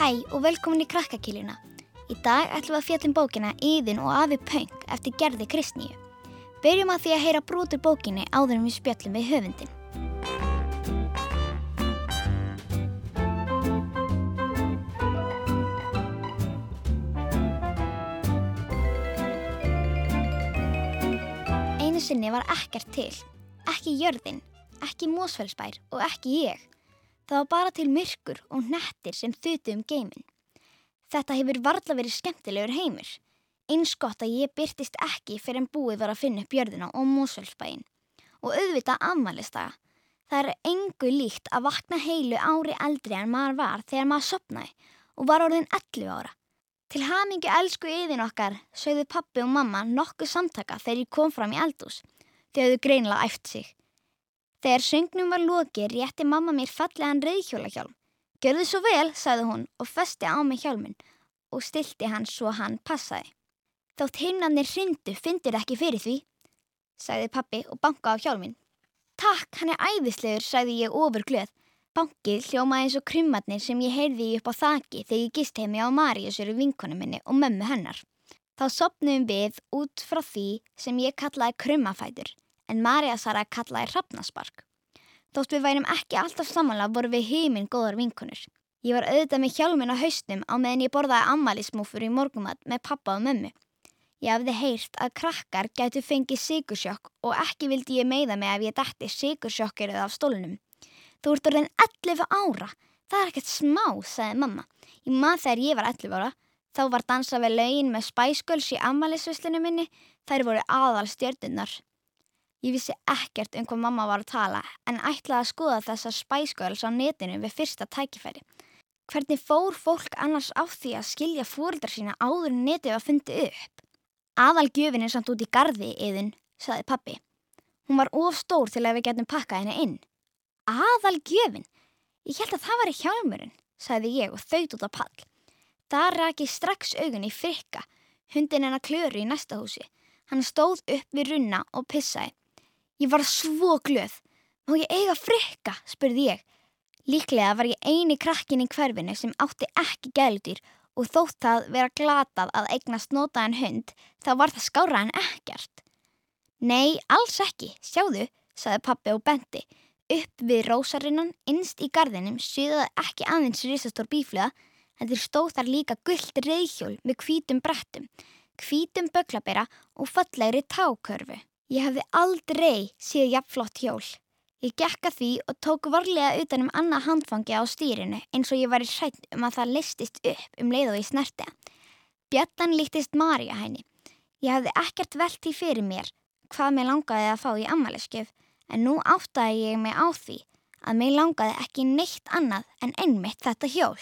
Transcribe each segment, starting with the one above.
Hæ og velkomin í Krakkakilina. Í dag ætlum við að fjallum bókina Íðin og Afi Pöng eftir Gerði Kristníu. Byrjum að því að heyra brútur bókinni áður en við spjallum við höfundin. Einu sinni var ekkert til. Ekki jörðin, ekki mósfellsbær og ekki ég. Það var bara til myrkur og nettir sem þutu um geimin. Þetta hefur varla verið skemmtilegur heimur. Eins gott að ég byrtist ekki fyrir en búið var að finna upp jörðina og mósfellsbæin. Og auðvita afmælistaga. Það er engu líkt að vakna heilu ári eldri en maður var þegar maður sopnaði og var orðin 11 ára. Til hamingu elsku yðin okkar sögðu pappi og mamma nokkuð samtaka þegar ég kom fram í eldús. Þau höfðu greinilega æft sig. Þegar söngnum var lokið rétti mamma mér fallegan reyðhjólahjálm. Gjörðu svo vel, sagði hún og festi á mig hjálmin og stilti hann svo hann passaði. Þótt heimnarnir hrindu fyndir ekki fyrir því, sagði pappi og banka á hjálmin. Takk, hann er æðislegur, sagði ég ofur glöð. Bankið hljómaði eins og krummatnir sem ég heyrði upp á þaki þegar ég gist heimi á Maríusuru vinkonu minni og mömmu hennar. Þá sopnum við út frá því sem ég kallaði krummafætur en Marja Sara kallaði hrafnaspark. Þótt við værum ekki alltaf samanlega voru við heiminn góðar vinkunur. Ég var auðvitað með hjálmin á haustum á meðan ég borðaði ammælismúfur í morgumat með pappa og mömmu. Ég hafði heyrt að krakkar gætu fengið sigursjokk og ekki vildi ég meiða mig ef ég dætti sigursjokkiröð af stólunum. Þú ert orðin 11 ára. Það er ekkert smá, sagði mamma. Ég maður þegar ég var 11 ára. Þá var dansað við laugin með spæsköls í ammælisvislinu minni. Þær voru aðal stjörnunnar. Ég vissi ekkert um hvað mamma var að tala en ætlaði að skoða þessar spæsköls á netinu við fyrsta tækifæri. Hvernig fór fólk annars á því að skilja fóreldrar sína áður netið var fundið upp? Aðalgjöfin er samt út í gardi, yðin, saði pappi. Hún var of stór til að við getum pakkað henni inn. Aðalgjöfin? Ég held að það var í hjálmurinn, sagði ég og þaut út á pall. Það raki strax augun í frikka, hundin hennar klöru í næsta húsi. Hann stóð upp við runna og pissaði. Ég var svo glöð. Má ég eiga frikka, spurði ég. Líklega var ég eini krakkin í hverfinu sem átti ekki gælutýr og þótt það vera glatað að eignast notaðan hund, þá var það skára en ekkert. Nei, alls ekki, sjáðu, saði pappi og benti. Upp við rósarinnan, innst í gardinum, syðaði ekki aðeins risastór bífluga, en þeir stóð þar líka gullt reyðhjól með hvítum brettum, hvítum böglabera og fallegri tákörfu. Ég hefði aldrei síð jafnflott hjól. Ég gekka því og tók varlega utan um annað handfangi á stýrinu eins og ég var í hrætt um að það listist upp um leið og ég snerti. Bjallan líktist Marja henni. Ég hefði ekkert velt í fyrir mér hvað mér langaði að fá í ammaliðskjöf en nú áttaði ég mig á því að mér langaði ekki neitt annað en einmitt þetta hjól.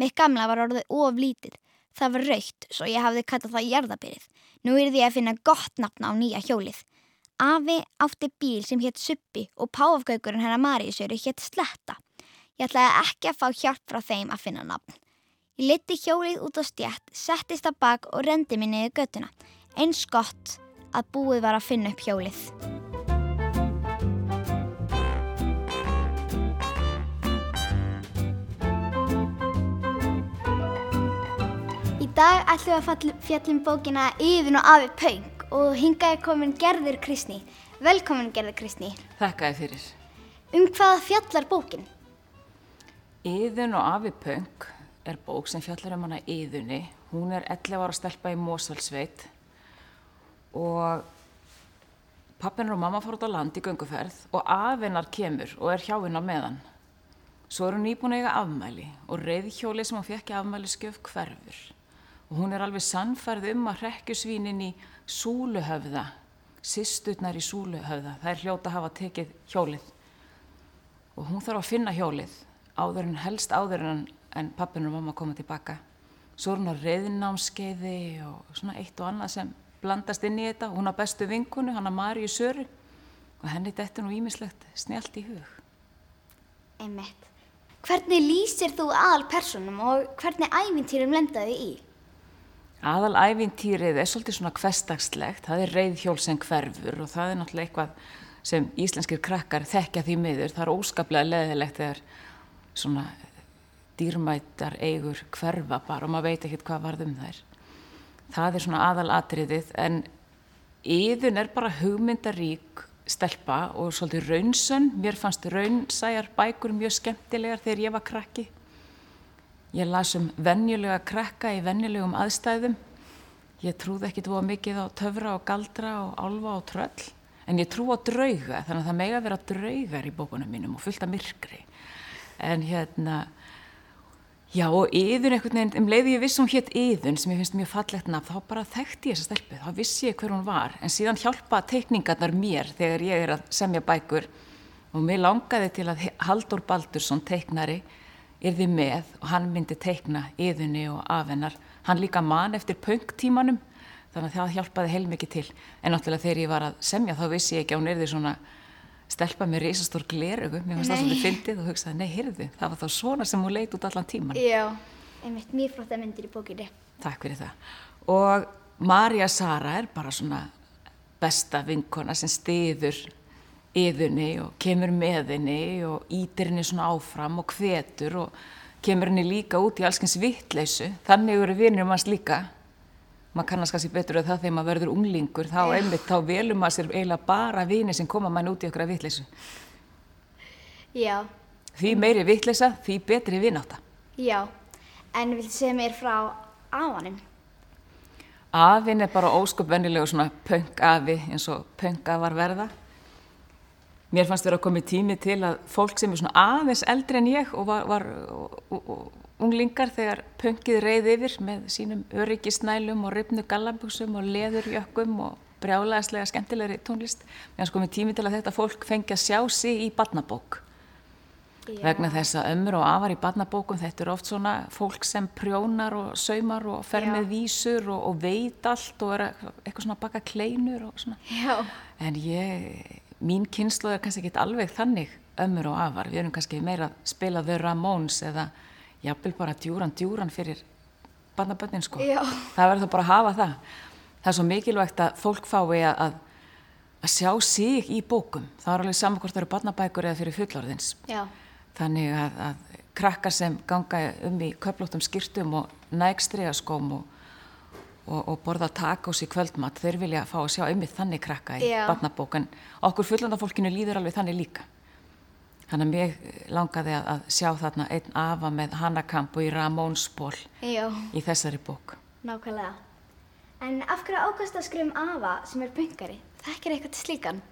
Mitt gamla var orðið oflítið. Það var raukt svo ég hafði kattað það jarðabyrið. Nú er því að finna gott nafn á nýja hjólið. Afi átti bíl sem hétt Suppi og páafgaukurinn hennar Maríusjöru hétt Sletta. Ég ætlaði ekki að fá hjálp frá þeim að finna nafn. Ég liti hjólið út á stjætt, settist að bak og rendi minni í göttuna. Eins gott að búið var að finna upp hjólið. Dag ætlum við að fjallum bókina Yðin og Afi Pöng og hingaði komin Gerður Kristný. Velkomin Gerður Kristný. Þakkaði fyrir. Um hvaða fjallar bókin? Íðun og Afi Pöng er bók sem fjallar um hana Íðunni. Hún er 11 ára stelpa í Mósalsveit og pappin og mamma fór út á land í gönguferð og afinnar kemur og er hjá henn á meðan. Svo er hún nýbúin að eiga afmæli og reyðhjóli sem hún fekk í afmæliskjöf hverfur. Og hún er alveg sannfærð um að hrekkjusvínin í Súluhöfða, sýstutnar í Súluhöfða, það er hljóta að hafa tekið hjólið. Og hún þarf að finna hjólið áður en helst áður en, en pappin og mamma koma tilbaka. Svo er hún á reyðinámskeiði og svona eitt og annað sem blandast inn í þetta. Hún á bestu vinkunu, hann á Maríu Söru og henni þetta nú ímislegt snjált í hug. Einmitt. Hvernig lýsir þú aðal personum og hvernig æfintýrum lendaði í? Aðal æfintýrið er svolítið svona hverstagslegt. Það er reyðhjól sem hverfur og það er náttúrulega eitthvað sem íslenskir krakkar þekkja því miður. Það er óskaplega leðilegt þegar svona dýrmætar eigur hverfa bara og maður veit ekkert hvað varð um þær. Það er svona aðalatriðið en yðun er bara hugmyndarík stelpa og svolítið raunsönn. Mér fannst raunsæjar bækur mjög skemmtilegar þegar ég var krakki. Ég las um vennjulega krakka í vennjulegum aðstæðum. Ég trúði ekki að mikið á töfra og galdra og álfa og tröll en ég trú á drauga þannig að það mega vera draugar í bókunum mínum og fullt af myrkri. En hérna Já og yðun einhvern veginn, um leiði ég viss hún hétt yðun sem ég finnst mjög fallegt nafn, þá bara þekkti ég þessa stelpu, þá vissi ég hver hún var, en síðan hjálpa teikningarnar mér þegar ég er að semja bækur og mér langaði til að Haldur Baldursson teiknari yrði með og hann myndi teikna yðunni og afennar, hann líka mann eftir punktímanum, þannig að það hjálpaði heilmikið til, en náttúrulega þegar ég var að semja þá vissi ég ekki að hún yrði svona stelpa með reysastór glerögu mér fannst það svolítið fyndið og hugsaði, nei, heyrðu það var þá svona sem hún leit út allan tíman Já, einmitt mjög flotta myndir í bókinni. Takk fyrir það. Og Marja Sara er bara svona besta vinkona sem stiður yðunni og kemur með henni og ítir henni svona áfram og hvetur og kemur henni líka út í allskyns vittleysu þannig eru vinnir manns líka maður kannast kannski betur að það þegar maður verður unglingur þá einmitt, þá velum maður sér eiginlega bara vini sem koma mann út í okkur að vittleysu. Já. Því meiri vittleysa, því betri vináta. Já, en vil segja mér frá afanum? Afin er bara ósköp vennilegu svona pöngafi eins og pöngafar verða. Mér fannst vera að koma í tími til að fólk sem er svona aðeins eldri en ég og var, var og, og, unglingar þegar pöngið reyði yfir með sínum öryggisnælum og ripnu gallabugsum og leðurjökkum og brjálæðislega skemmtilegri tónlist. Mér finnst komið tími til að þetta fólk fengi að sjá sig í badnabók. Já. Vegna þess að ömur og afar í badnabókum þetta eru oft svona fólk sem prjónar og saumar og fer Já. með vísur og, og veit allt og er eitthvað svona baka kleinur og svona. Já. En ég, mín kynslu er kannski ekki alveg þannig ömur og afar. Við erum kannski meira að spila The Ramones eða jafnvel bara djúran djúran fyrir barnabönnin sko. Já. Það verður það bara að hafa það. Það er svo mikilvægt að fólk fái að, að sjá sig í bókum. Það er alveg saman hvort það eru barnabækur eða fyrir fullorðins. Já. Þannig að, að krakkar sem ganga um í köplóttum skýrtum og nægstriðaskóm og, og, og borða takos í kvöldmatt, þeir vilja fá að sjá um þannig krakka í barnabókan. Okkur fullorðafólkinu líður alveg þannig líka. Þannig að mér langaði að, að sjá þarna einn afa með Hannakamp og í Ramónsból í þessari bók. Nákvæmlega. En af hverju ákvæmst að skrifum afa sem er pöngari? Það er ekki eitthvað slíkan.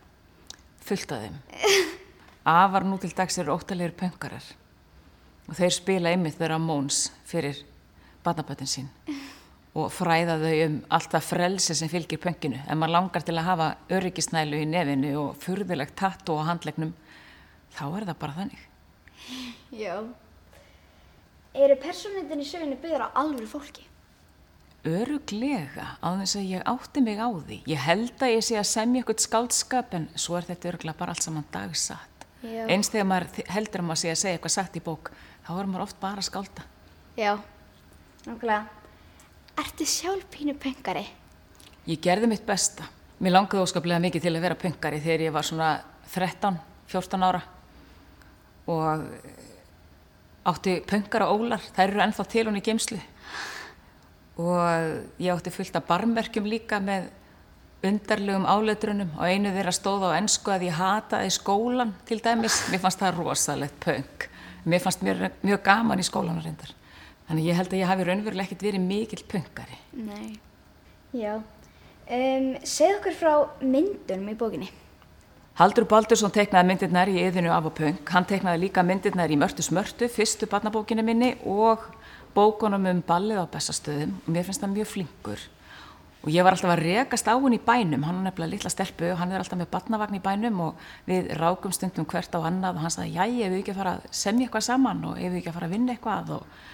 Fullt af þeim. Afar nú til dags eru óttalegir pöngarar og þeir spila ymmið þeirra Ramóns fyrir barnaböttin sín og fræða þau um alltaf frelsi sem fylgir pönginu. En maður langar til að hafa öryggisnælu í nefinu og furðilegt tattu á handlegnum þá er það bara þannig. Já. Eru personindin í sögunu byggður á alveg fólki? Öruglega, á þess að ég átti mig á því. Ég held að ég sé að semja eitthvað skáldskap en svo er þetta öruglega bara allt saman dagsatt. Já. Einst þegar maður heldur að maður sé að segja eitthvað satt í bók, þá er maður oft bara að skálda. Já, nákvæmlega. Ertu sjálf pínu pöngari? Ég gerði mitt besta. Mér langiði óskaplega mikið til að vera pöngari þegar ég var svona 13, 14 ára. Og átti pöngar og ólar, þær eru ennþá til hún í geimslu og ég átti fullt af barmverkjum líka með undarlegum áleitrunum og einu þeirra stóð á ennsku að ég hataði skólan til dæmis, mér fannst það rosalegt pöng, mér fannst mjög, mjög gaman í skólan og reyndar þannig ég held að ég hafi raunveruleg ekkert verið mikill pöngari Nei, já. Um, Segð okkur frá myndunum í bókinni. Haldur Baldursson teiknaði myndirnar í yðinu af og pöng. Hann teiknaði líka myndirnar í Mörtu smörtu, fyrstu barnabókinu minni og bókunum um ballið á bestastöðum og mér finnst það mjög flinkur. Og ég var alltaf að rekast á henni í bænum, hann er nefnilega litla stelpu og hann er alltaf með barnavagn í bænum og við rákum stundum hvert á annað. Og hann sagði, já, ég hef ekki að fara að semja eitthvað saman og hef ekki að fara að vinna eitthvað? Og,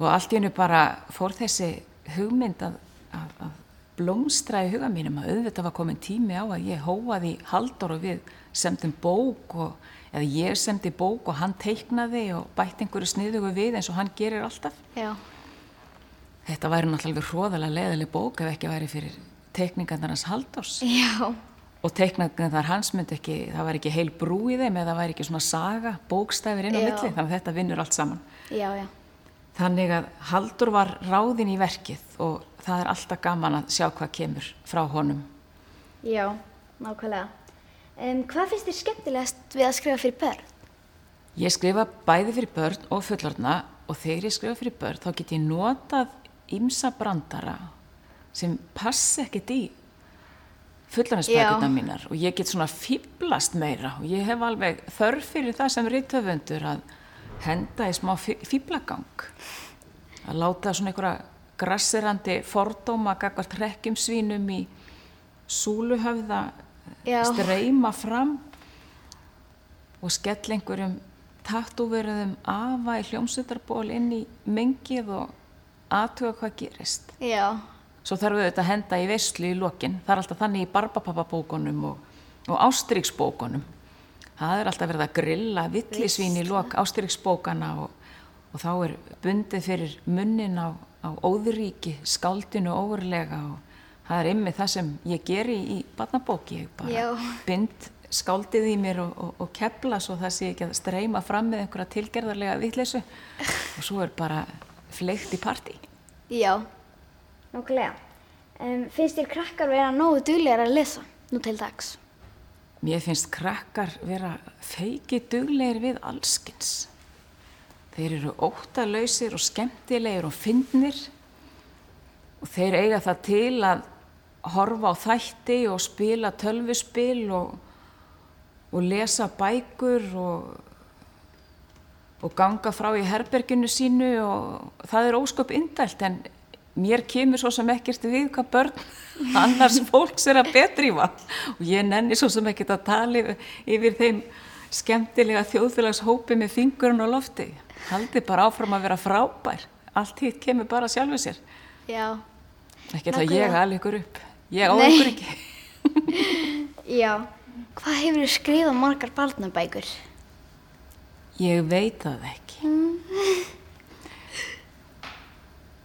og allt í hennu bara fór þessi hugmynd að, að, að blómstra í huga mínum að auðvitað var komin tími á að ég hóaði haldur og við semdum bók og, eða ég semdi bók og hann teiknaði og bætti einhverju sniðugu við eins og hann gerir alltaf. Já. Þetta væri náttúrulega hróðalega leðileg bók ef ekki væri fyrir teikningarnar hans haldurs. Já, og teikningin þar hans myndi ekki, það var ekki heil brú í þeim eða það væri ekki svona saga, bókstæfir inn á milli, þannig að þetta vinnur allt saman. Já, já. Þannig að Haldur var ráðinn í verkið og það er alltaf gaman að sjá hvað kemur frá honum. Já, nákvæmlega. Um, hvað finnst þér skemmtilegast við að skrifa fyrir börn? Ég skrifa bæði fyrir börn og fullorna og þegar ég skrifa fyrir börn þá get ég notað ímsa brandara sem passi ekkert í fullornaspækuna mínar og ég get svona fýblast meira og ég hef alveg þörf fyrir það sem rithöfundur að henda í smá fýblagang að láta svona einhverja grassirandi fordóma gagvart hrekkjum svínum í súluhöfða streyma fram og skell einhverjum tattúverðum afa í hljómsveitarból inn í mengið og aðtuga hvað gerist. Já. Svo þarf við þetta að henda í veislu í lokin. Það er alltaf þannig í barbapappabókunum og, og ástríksbókunum. Það er alltaf verið að grilla villisvín í lok ástríksbókana og, og þá er bundið fyrir munnin á, á óðuríki, skáldinu óverlega og það er ymmið það sem ég geri í barnabóki. Ég bara Já. bind skáldið í mér og, og, og kepla svo það sé ekki að streyma fram með einhverja tilgerðarlega vitleysu og svo er bara fleikt í partí. Já, nákvæmlega. Um, finnst þér krakkar vera nógu duglegar að lesa nú til dags? Mér finnst krakkar vera feikið duglegir við allskins. Þeir eru óttalausir og skemmtilegir og fyndnir og þeir eiga það til að horfa á þætti og spila tölvuspil og, og lesa bækur og, og ganga frá í herberginu sínu og það er ósköp indælt en mér kemur svo sem ekkert við hvað börn annars fólks er að betrífa og ég nenni svo sem ekkert að tala yfir, yfir þeim skemmtilega þjóðfélagshópi með fingurinn á lofti. Haldi bara áfram að vera frábær. Allt hitt kemur bara sjálfu sér. Já. ekki það ég alveg ykkur upp. Ég á ykkur ekki. Já. Hvað hefur þið skrifað margar barnabækur? Ég veit það ekki.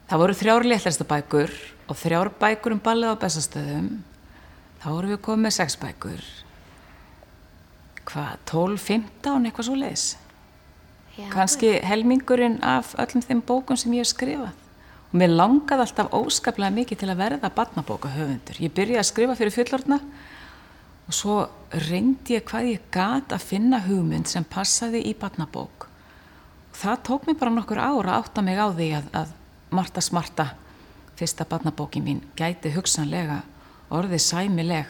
Það voru þrjár léttlæstabækur og þrjár bækur um ballið á bestastöðum. Þá vorum við komið með sex bækur. Hvað, 12, 15, eitthvað svo leiðis. Kanski helmingurinn af öllum þeim bókum sem ég hef skrifað. Og mér langaði alltaf óskaplega mikið til að verða barnabóka höfundur. Ég byrjaði að skrifa fyrir fullorna og svo reyndi ég hvað ég gat að finna hugmynd sem passaði í barnabók. Það tók mér bara nokkur ára að átta mig á því að, að Marta Smarta, fyrsta barnabókin mín, gæti hugsanlega orðið sæmileg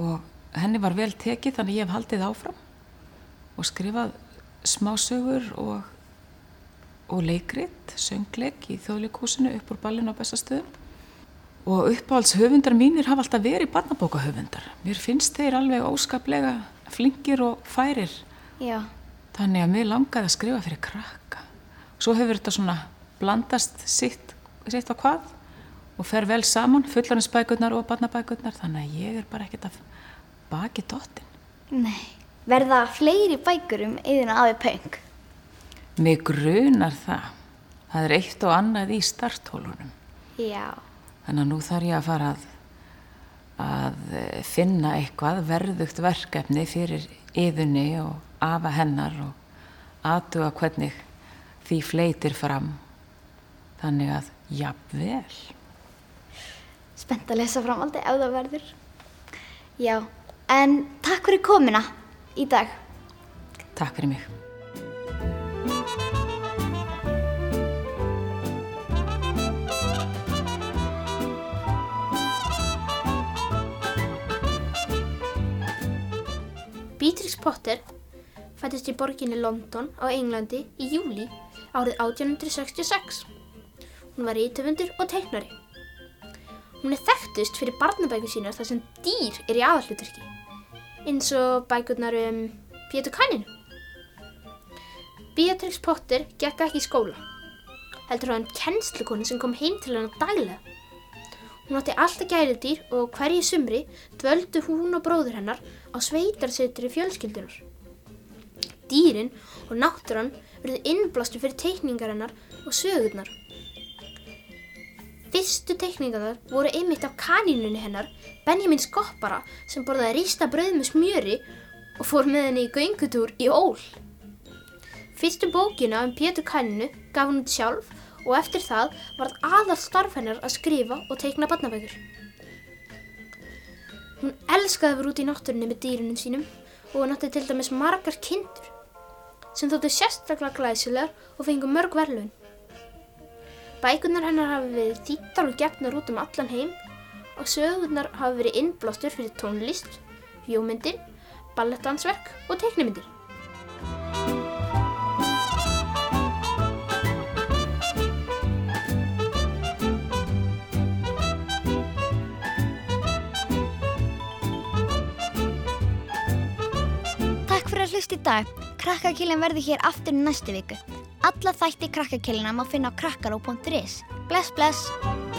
og henni var vel tekið þannig ég hef haldið áfram og skrifað smásögur og, og leikrit, söngleik í þjóðleikúsinu upp úr ballinu á bestastöðum. Og uppáhalds höfundar mínir hafa alltaf verið barnabókahöfundar. Mér finnst þeir alveg óskaplega flinkir og færir. Já. Þannig að mér langaði að skrifa fyrir krakka. Svo hefur þetta svona blandast sitt, sitt á hvað og fer vel saman, fullaninsbækurnar og barnabækurnar. Þannig að ég er bara ekkert að baki dottin. Nei. Verða fleiri bækur um yðin afi pöng? Mig grunar það. Það er eitt og annað í starthólunum. Já. Þannig að nú þarf ég að fara að, að eh, finna eitthvað verðugt verkefni fyrir yðunni og afa hennar og aðtuga hvernig því fleitir fram. Þannig að jafnvel. Spennt að lesa framaldi ef það verður. Já. En takk fyrir komina í dag. Takk fyrir mig. Beatrix Potter fættist í borginni London á Englandi í júli árið 1866. Hún var rítöfundur og teiknari. Hún er þekktust fyrir barnabækur sínar þar sem dýr er í aðallutverki, eins og bækurnar um Pétur Kaninu. Beatrix Potter gekk ekki í skóla, heldur hann kennslukonu sem kom heim til hennar daglega. Hún átti alltaf gæludýr og hverju sumri dvöldu hún og bróður hennar á sveitarsetri fjölskyldunar. Dýrin og náttúran verði innblástu fyrir teikningar hennar og sögurnar. Fyrstu teikningarnar voru einmitt af kanínunni hennar, Benjamin Skoppara, sem borðaði rísta brauð með smjöri og fór með henni í göngutúr í ól. Fyrstu bókina um Pétur kaninu gaf hún út sjálf og eftir það varð aðal starf hennar að skrifa og teikna barnabækur. Hún elskaði að vera út í náttúrunni með dýrunum sínum og hún átti til dæmis margar kindur sem þóttu sérstaklega glæsilegar og fengu mörg verðlun. Bækunar hennar hafi verið þýttar og gefnar út um allan heim og sögurnar hafi verið innblástur fyrir tónlist, hjómyndir, ballettansverk og teiknimyndir. Takk fyrir að hlusta í dag. Krakkakillin verður hér aftur næstu viku. Alla þætti krakkakillina má finna á krakkaró.is. Bless, bless!